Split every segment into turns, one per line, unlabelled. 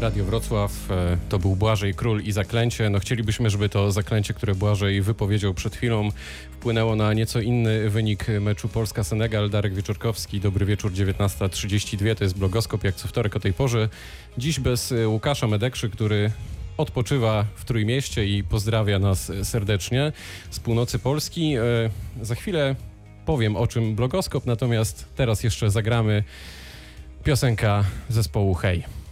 Radio Wrocław. E, To był Błażej Król i Zaklęcie. No chcielibyśmy, żeby to zaklęcie, które Błażej wypowiedział przed chwilą, wpłynęło na nieco inny wynik meczu Polska-Senegal. Darek Wieczorkowski, dobry wieczór, 19.32. To jest blogoskop jak co wtorek o tej porze. Dziś bez e, Łukasza Medekrzy, który odpoczywa w Trójmieście i pozdrawia nas serdecznie z północy Polski. E, Za chwilę powiem o czym blogoskop, natomiast teraz jeszcze zagramy piosenka zespołu Hej.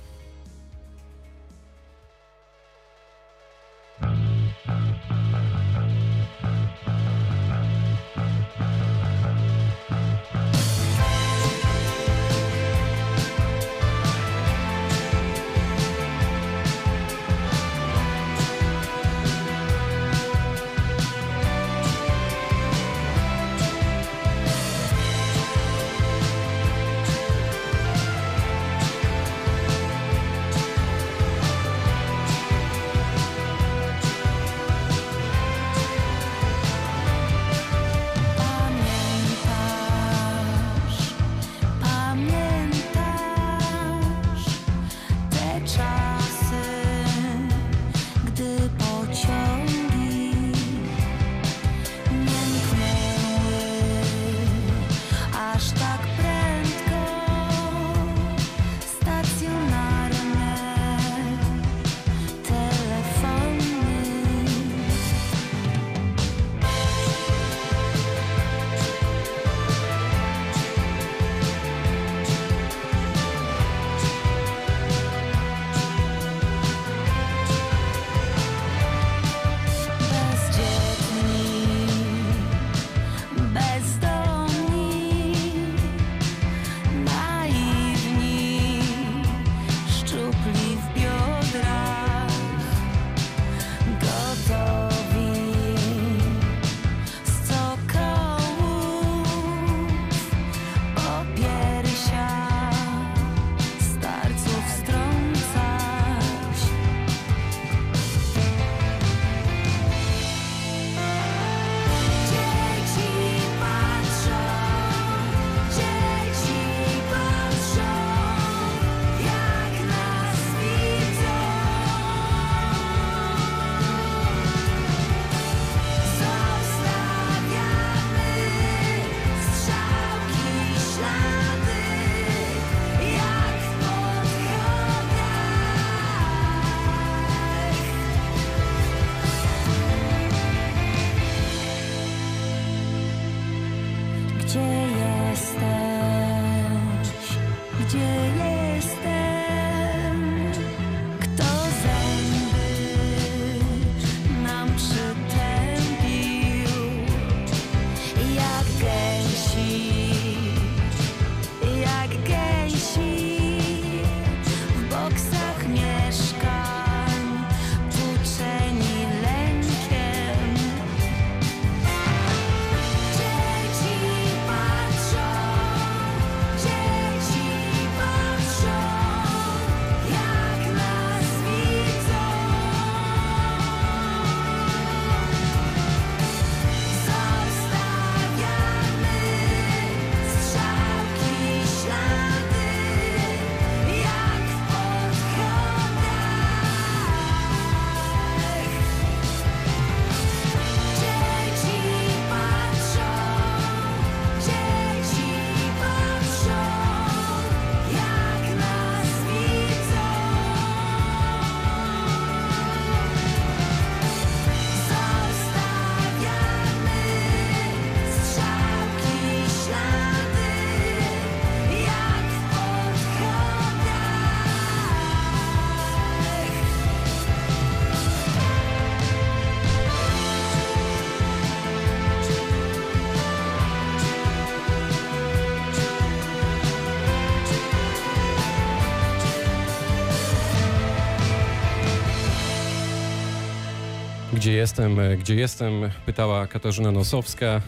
Gdzie jestem,
e, gdzie jestem? Pytała Katarzyna Nosowska.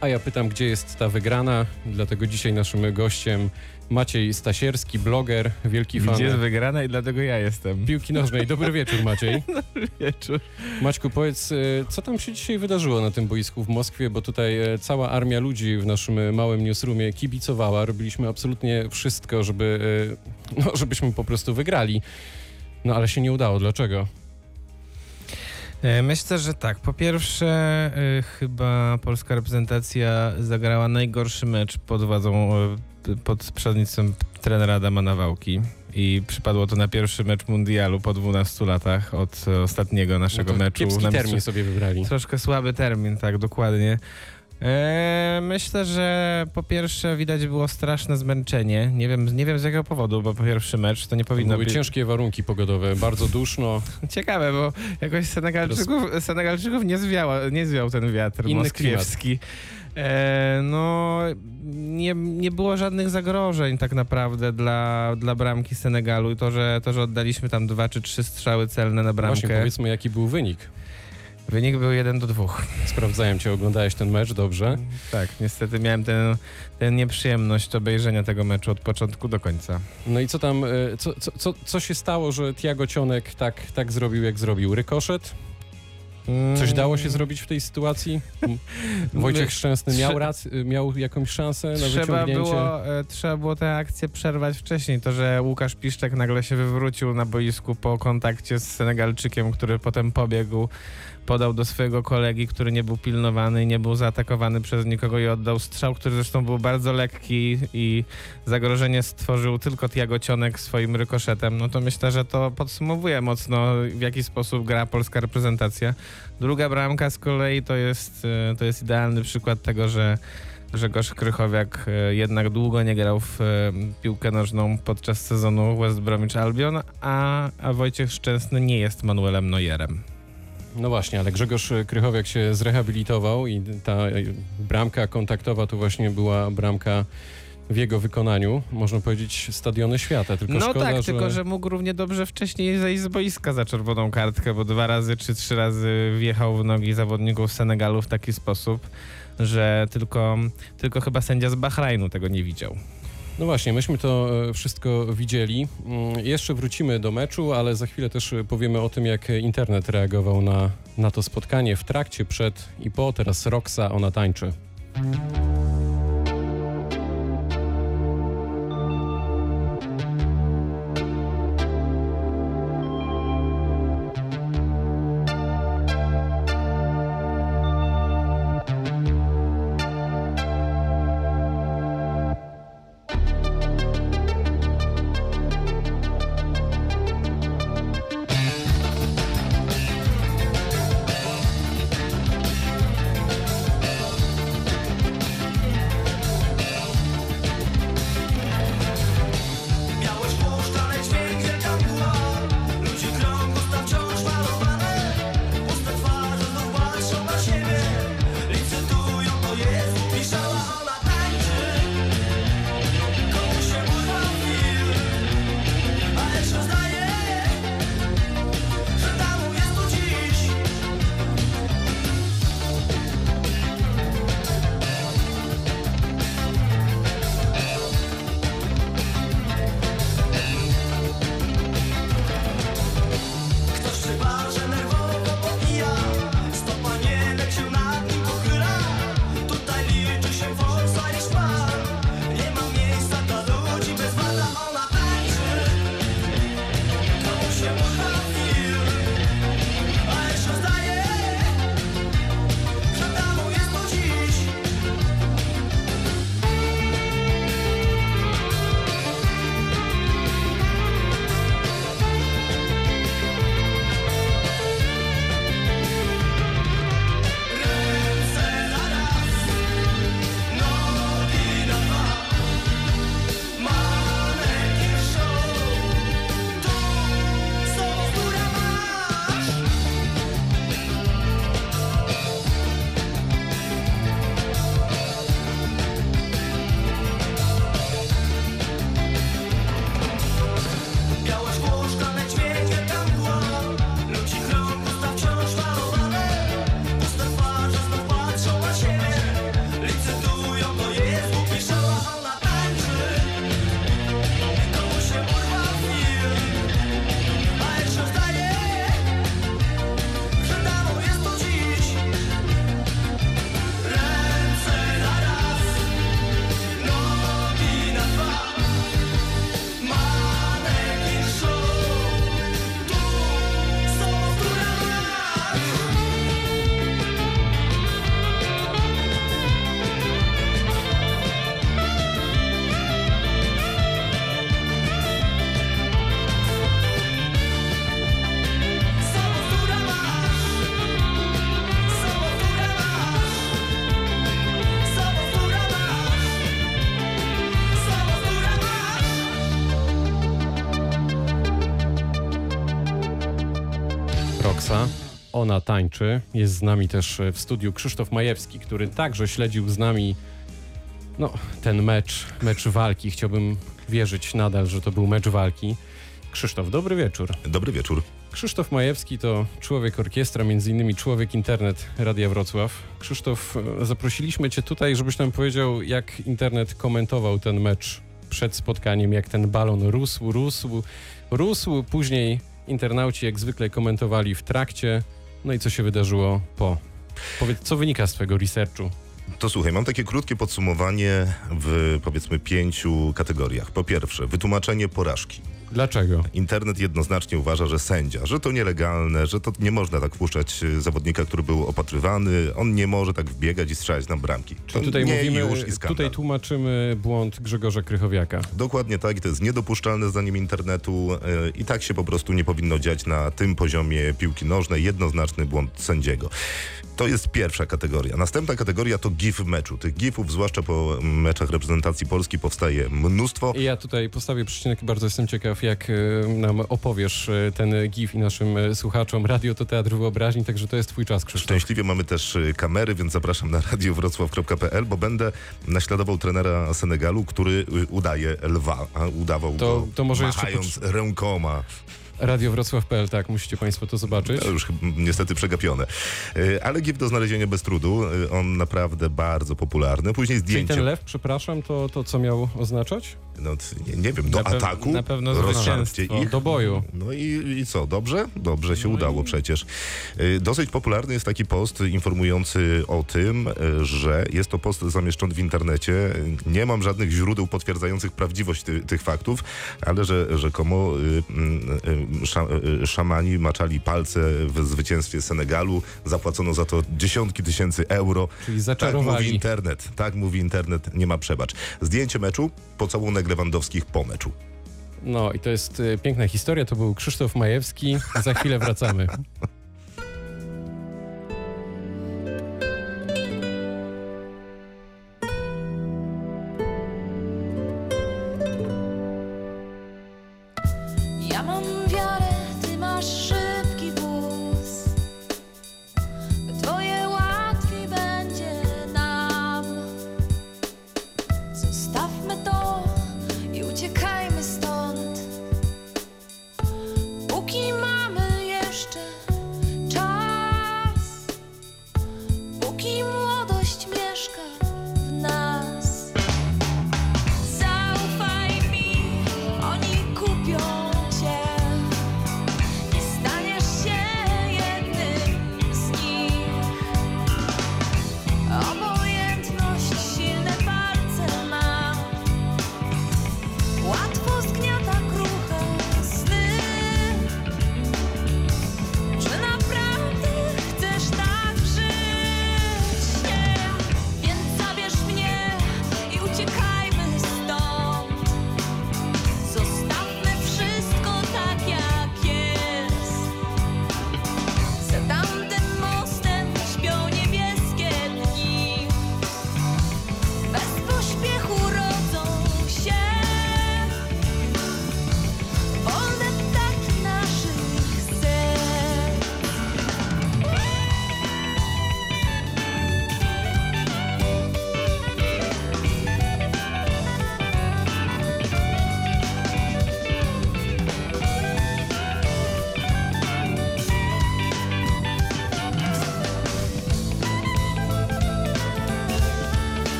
A ja pytam, gdzie jest ta wygrana? Dlatego dzisiaj naszym gościem Maciej Stasierski, bloger, wielki fan
Gdzie jest wygrana i dlatego ja jestem.
piłki nożnej. Dobry wieczór, Maciej.
Wieczór.
Maćku, powiedz, e, co tam się dzisiaj wydarzyło na tym boisku w Moskwie, bo tutaj e, cała armia ludzi w naszym małym newsroomie kibicowała. Robiliśmy absolutnie wszystko, żeby, no, żebyśmy po prostu wygrali.
No ale się nie udało. Dlaczego?
E, Myślę, że tak. Po pierwsze, e, chyba polska reprezentacja zagrała najgorszy mecz pod władzą, e, pod przewodnictwem trenera Adama Nawałki. I przypadło to na pierwszy mecz mundialu po 12 latach od ostatniego naszego
No
meczu.
Kiepski
na
termin sobie wybrali.
Troszkę słaby termin, tak, dokładnie. E, myślę, że po pierwsze widać było straszne zmęczenie. Nie wiem, nie wiem z jakiego powodu, bo po pierwszy mecz to nie
To
powinno
były
być.
ciężkie warunki pogodowe, bardzo duszno.
Ciekawe, bo jakoś Senegalczyków, Senegalczyków nie, zwiała, nie zwiał ten wiatr
Inny
moskiewski. E, no, nie, nie było żadnych zagrożeń tak naprawdę dla, dla bramki Senegalu i to że, to, że oddaliśmy tam dwa czy trzy strzały celne na
Właśnie
bramkę.
powiedzmy, jaki był wynik.
Wynik był 1 do 2.
Sprawdzałem cię, oglądałeś ten mecz, dobrze?
Tak, niestety miałem tę tę nieprzyjemność obejrzenia tego meczu od początku do końca.
No i co tam, e, co, co, co, co się stało, że Tiago Cionek tak, tak zrobił, jak zrobił? Rykoszet? Coś dało się zrobić w tej sytuacji? Wojciech Szczęsny miał, rac, miał jakąś szansę na
Trzeba
wyciągnięcie?
było, e, trzeba było tę akcję przerwać wcześniej. To, że Łukasz Piszczek nagle się wywrócił na boisku po kontakcie z Senegalczykiem, który potem pobiegł, podał do swojego kolegi, który nie był pilnowany i nie był zaatakowany przez nikogo i oddał strzał, który zresztą był bardzo lekki i zagrożenie stworzył tylko Tiago Cionek swoim rykoszetem. No to myślę, że to podsumowuje mocno w jaki sposób gra polska reprezentacja. Druga bramka z kolei to jest, e, to jest idealny przykład tego, że Grzegorz Krychowiak e, jednak długo nie grał w e, piłkę nożną podczas sezonu West Bromwich Albion, a, a Wojciech Szczęsny nie jest Manuelem Neuerem.
No właśnie, ale Grzegorz Krychowiak się zrehabilitował i ta bramka kontaktowa to właśnie była bramka w jego wykonaniu, można powiedzieć, stadiony świata. Tylko
no
szkoda,
tak,
że...
tylko że mógł równie dobrze wcześniej zejść z boiska za czerwoną kartkę, bo dwa razy czy trzy razy wjechał w nogi zawodników Senegalu w taki sposób, że tylko, tylko chyba sędzia z Bahrajnu tego nie widział.
No właśnie, myśmy to e, wszystko widzieli. Mm, Jeszcze wrócimy do meczu, ale za chwilę też powiemy o tym, jak internet reagował na, na to spotkanie w trakcie, przed i po. Teraz Roxa, ona tańczy. Ona tańczy. Jest z nami też w studiu Krzysztof Majewski, który także śledził z nami no, ten mecz, mecz walki. Chciałbym wierzyć nadal, że to był mecz walki. Krzysztof, dobry wieczór.
Dobry wieczór.
Krzysztof Majewski to człowiek orkiestra, między innymi człowiek internet Radia Wrocław. Krzysztof, e, zaprosiliśmy cię tutaj, żebyś nam powiedział, jak internet komentował ten mecz przed spotkaniem, jak ten balon rósł, rósł, rósł. Później internauci jak zwykle komentowali w trakcie. No i co się wydarzyło po? Powiedz, co wynika z twojego researchu?
To słuchaj, mam takie krótkie podsumowanie w powiedzmy pięciu kategoriach. Po pierwsze, wytłumaczenie porażki.
Dlaczego?
Internet jednoznacznie uważa, że sędzia, że to nielegalne, że to nie można tak wpuszczać y, zawodnika, który był opatrywany. On nie może tak wbiegać i strzelać na bramki. To
Tutaj mówimy,
już i skandal.
tutaj tłumaczymy błąd Grzegorza Krychowiaka.
Dokładnie tak, i to jest niedopuszczalne zdaniem internetu y, i tak się po prostu nie powinno dziać na tym poziomie piłki nożnej. Jednoznaczny błąd sędziego. To jest pierwsza kategoria. Następna kategoria to gif meczu. Tych gifów, zwłaszcza po meczach reprezentacji Polski, powstaje mnóstwo.
Ja tutaj postawię przecinek i bardzo jestem ciekaw, jak e, nam opowiesz e, ten gif i naszym e, słuchaczom. Radio to teatr wyobraźni, także to jest twój czas, Krzysztof.
Szczęśliwie mamy też kamery, więc zapraszam na radiowrocław.pl, bo będę naśladował trenera Senegalu, który udaje lwa, a udawał
To-
go
to może jeszcze
machając rękoma.
Radiowrocław.pl, tak, musicie państwo to zobaczyć.
To już niestety przegapione. Y, Ale gif do znalezienia bez trudu. Y, On naprawdę bardzo popularny. Później
Czyli
zdjęcie.
ten lew, przepraszam, to, to co miał oznaczać?
No, nie, nie wiem, do
Na
ataku.
na pewno
rozżarcie ich.
Do boju.
No i, i co, dobrze? Dobrze się
No
udało
i-
przecież. Y, Dosyć popularny jest taki post informujący o tym, y, że jest to post zamieszczony w internecie. Nie mam żadnych źródeł potwierdzających prawdziwość ty, tych faktów, ale że rzekomo y, y, szamani maczali palce w zwycięstwie Senegalu. Zapłacono za to dziesiątki tysięcy euro.
Czyli
Tak mówi
zaczarowali.
internet. Tak mówi internet. Nie ma przebacz. Zdjęcie meczu, pocałunek Lewandowskich po meczu.
No i to jest e, piękna historia, to był Krzysztof Majewski. Za chwilę wracamy.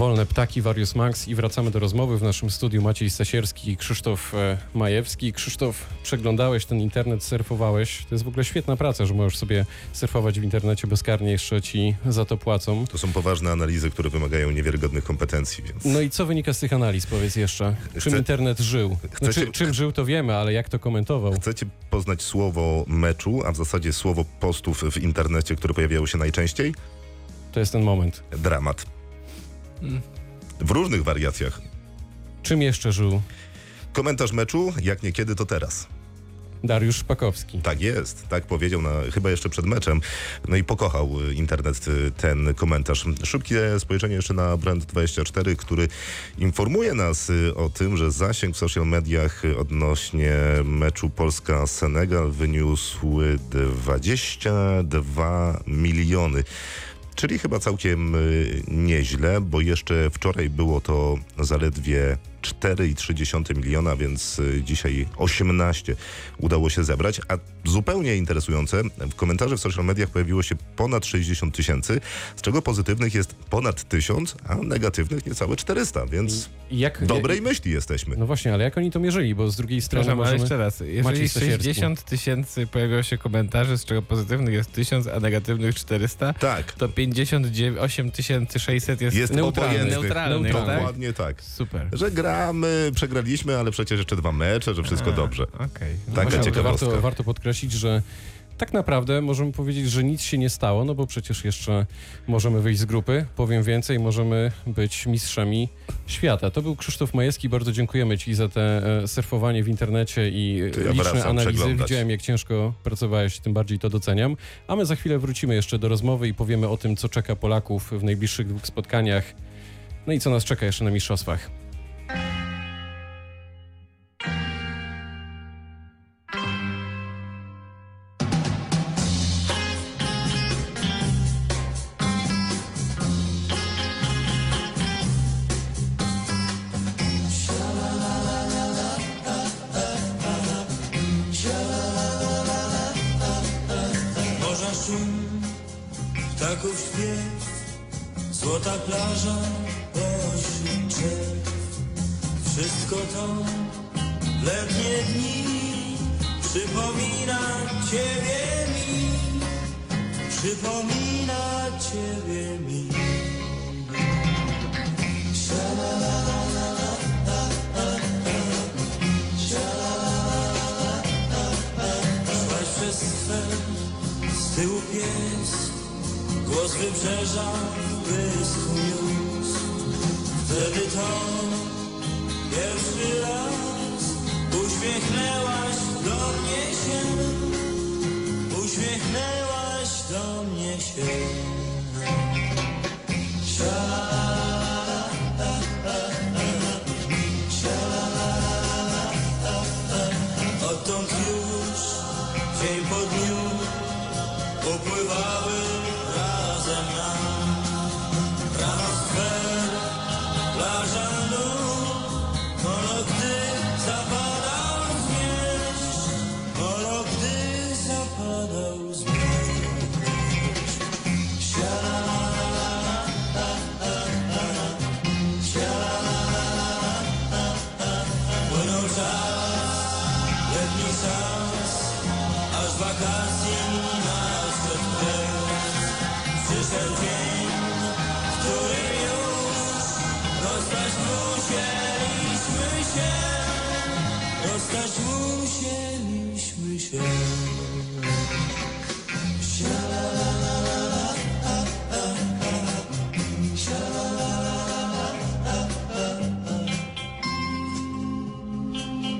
Wolne Ptaki, Warius Max i wracamy do rozmowy. W naszym studiu Maciej Stasierski i Krzysztof e, Majewski. Krzysztof, przeglądałeś ten internet, surfowałeś. To jest w ogóle świetna praca, że możesz sobie surfować w internecie bezkarnie, jeszcze ci za to płacą.
To są poważne analizy, które wymagają niewiarygodnych kompetencji, więc
No i co wynika z tych analiz, powiedz jeszcze? Czym
Chcę-
internet żył? Znaczy,
Chcecie-
czym żył, to wiemy, ale jak to komentował?
chcecie poznać słowo meczu, a w zasadzie słowo postów w internecie, które pojawiały się najczęściej?
To jest ten moment.
Dramat. W różnych wariacjach.
Czym jeszcze żył
Komentarz meczu, jak niekiedy to teraz.
Dariusz Szpakowski?
Tak jest, tak powiedział na, chyba jeszcze przed meczem. No i pokochał y, internet y, ten komentarz. Szybkie spojrzenie jeszcze na Brand24, który informuje nas y, o tym, że zasięg w social mediach odnośnie meczu Polska-Senegal wyniósł y, 22 miliony. Czyli chyba całkiem y, nieźle, bo jeszcze wczoraj było to zaledwie 4,3 miliona, więc y, dzisiaj 18 udało się zebrać. A zupełnie interesujące, w komentarzach w social mediach pojawiło się ponad 60 tysięcy, z czego pozytywnych jest ponad 1000, a negatywnych niecałe 400, więc
Jak,
dobrej myśli jesteśmy.
No właśnie, ale jak oni to mierzyli? Bo z drugiej strony
ale
możemy...
jeszcze raz. Jeżeli
Maciej Stasierski.
60 tysięcy pojawiło się komentarzy, z czego pozytywnych jest 1000, a negatywnych 400,
Tak,
to 58 600 jest,
jest
neutralny.
neutralny, tak?
Dokładnie tak.
Super.
Że gramy, przegraliśmy, ale przecież jeszcze dwa mecze, że wszystko
A,
dobrze.
Okej. No
Taka
Właśnie, ale to
ciekawostka.
warto, warto podkreślić, że tak naprawdę możemy powiedzieć, że nic się nie stało, no bo przecież jeszcze możemy wyjść z grupy. Powiem więcej, możemy być mistrzami świata. To był Krzysztof Majewski. Bardzo dziękujemy Ci za te e, surfowanie w internecie i
To ja
liczne analizy.
przeglądać.
Widziałem, jak ciężko pracowałeś, tym bardziej to doceniam. A my za chwilę wrócimy jeszcze do rozmowy i powiemy o tym, co czeka Polaków w najbliższych dwóch spotkaniach. No i co nas czeka jeszcze na mistrzostwach.
Wszystko to w letnie dni przypomina Ciebie mi, przypomina Ciebie mi. Szłaś z tyłu pies, głos wybrzeża niósł. Wtedy to pierwszy raz uśmiechnęłaś do mnie się, uśmiechnęłaś do mnie się. Odtąd rozstać musieliśmy się.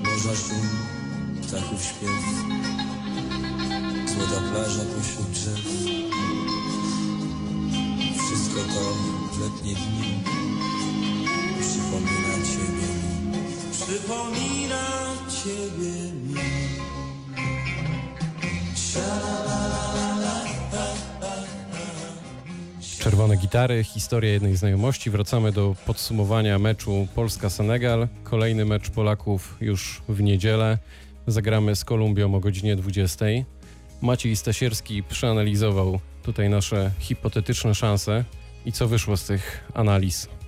Morza szum, ptaków śpiew, złota plaża pośród drzew. Wszystko to w letnie dni
Czerwone gitary, historia jednej znajomości. Wracamy do podsumowania meczu Polska-Senegal. Kolejny mecz Polaków już w niedzielę. Zagramy z Kolumbią o godzinie 20. Maciej Stasierski przeanalizował tutaj nasze hipotetyczne szanse. I co wyszło z tych analiz?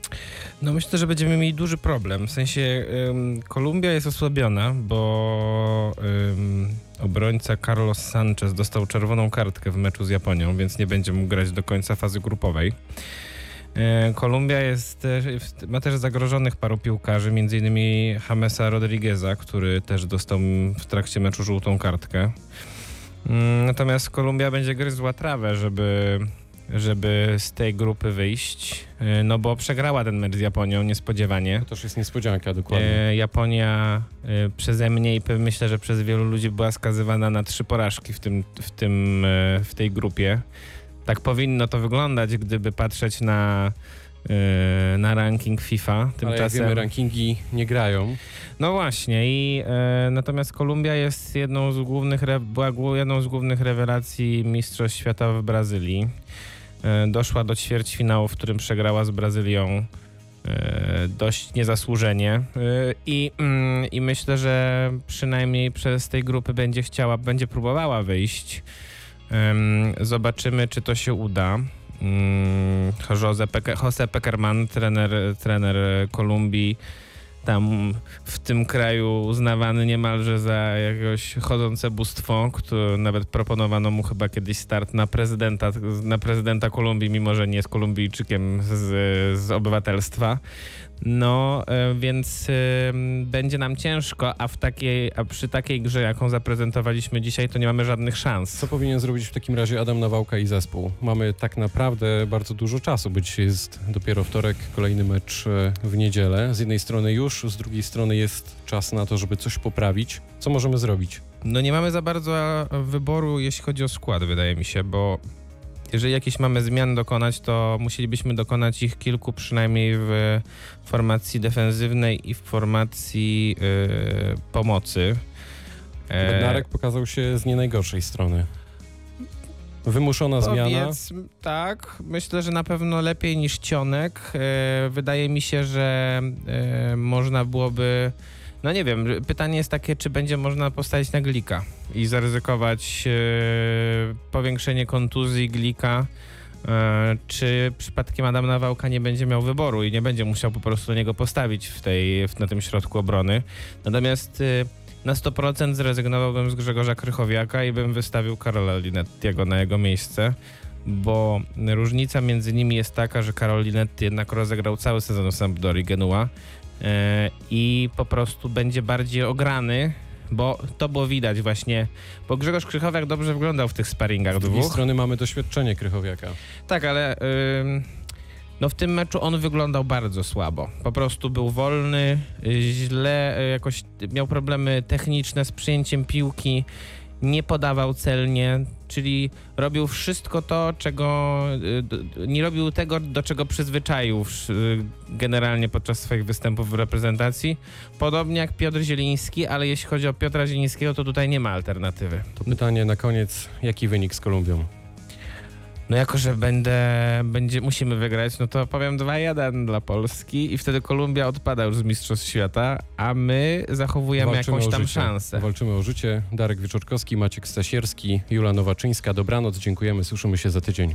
No myślę, że będziemy mieli duży problem. W sensie Kolumbia jest osłabiona, bo ym, obrońca Carlos Sanchez dostał czerwoną kartkę w meczu z Japonią, więc nie będzie mógł grać do końca fazy grupowej. E, Kolumbia jest, ma też zagrożonych paru piłkarzy, m.in. Jamesa Rodrigueza, który też dostał w trakcie meczu żółtą kartkę. Mm, Natomiast Kolumbia będzie gryzła trawę, żeby, żeby z tej grupy wyjść, e, no bo przegrała ten mecz z Japonią niespodziewanie.
To też jest niespodzianka, dokładnie.
E, Japonia e, przeze mnie i myślę, że przez wielu ludzi była skazywana na trzy porażki w, tym, w, tym, w tej grupie. Tak powinno to wyglądać, gdyby patrzeć na, na ranking FIFA.
Ale
Tymczasem,
wiemy, rankingi nie grają.
no właśnie, i e, natomiast Kolumbia jest jedną z głównych, była jedną z głównych rewelacji Mistrzostw Świata w Brazylii. E, doszła do ćwierćfinału, w którym przegrała z Brazylią e, dość niezasłużenie e, i, mm, i myślę, że przynajmniej przez tej grupy będzie chciała, będzie próbowała wyjść. Zobaczymy, czy to się uda. Mm, Jose, Peke, Jose Peckerman, trener, trener Kolumbii, tam w tym kraju uznawany niemalże za jakiegoś chodzące bóstwo, które nawet proponowano mu chyba kiedyś start na prezydenta, na prezydenta Kolumbii, mimo że nie jest Kolumbijczykiem z, z obywatelstwa. No, e, więc e, będzie nam ciężko, a, w takiej, a przy takiej grze, jaką zaprezentowaliśmy dzisiaj, to nie mamy żadnych szans.
Co powinien zrobić w takim razie Adam Nawałka i zespół? Mamy tak naprawdę bardzo dużo czasu, bo dzisiaj jest dopiero wtorek, kolejny mecz e, w niedzielę. Z jednej strony już, z drugiej strony jest czas na to, żeby coś poprawić. Co możemy zrobić?
No nie mamy za bardzo wyboru, jeśli chodzi o skład, wydaje mi się, bo jeżeli jakieś mamy zmian dokonać, to musielibyśmy dokonać ich kilku, przynajmniej w formacji defensywnej i w formacji yy, pomocy. E,
Bednarek pokazał się z nie najgorszej strony. Wymuszona zmiana.
Powiedz, tak, myślę, że na pewno lepiej niż Cionek. E, wydaje mi się, że e, można byłoby. No nie wiem, pytanie jest takie, czy będzie można postawić na Glika i zaryzykować e, powiększenie kontuzji Glika, e, czy przypadkiem Adam Nawałka nie będzie miał wyboru i nie będzie musiał po prostu niego postawić w tej, w, na tym środku obrony. Natomiast e, na 100% zrezygnowałbym z Grzegorza Krychowiaka i bym wystawił Karola Linettiego na jego miejsce, bo różnica między nimi jest taka, że Karol Linetti jednak rozegrał cały sezon w Sampdorii Genua i po prostu będzie bardziej ograny, bo to było widać właśnie, bo Grzegorz Krychowiak dobrze wyglądał w tych sparingach
Z drugiej
dwóch.
strony mamy doświadczenie Krychowiaka.
Tak, ale no w tym meczu on wyglądał bardzo słabo. Po prostu był wolny, źle, y, jakoś miał problemy techniczne z przyjęciem piłki, nie podawał celnie, czyli robił wszystko to, czego y, nie robił tego, do czego przyzwyczaił y, generalnie podczas swoich występów w reprezentacji. Podobnie jak Piotr Zieliński, ale jeśli chodzi o Piotra Zielińskiego, to tutaj nie ma alternatywy.
To pytanie na koniec, jaki wynik z Kolumbią?
No jako, że będę, będzie, musimy wygrać, no to powiem 2-1 dla Polski i wtedy Kolumbia odpada już z Mistrzostw Świata, a my zachowujemy
Walczymy
jakąś tam szansę.
Walczymy o życie. Darek Wieczorkowski, Maciek Stasierski, Jula Nowaczyńska. Dobranoc, dziękujemy, słyszymy się za tydzień.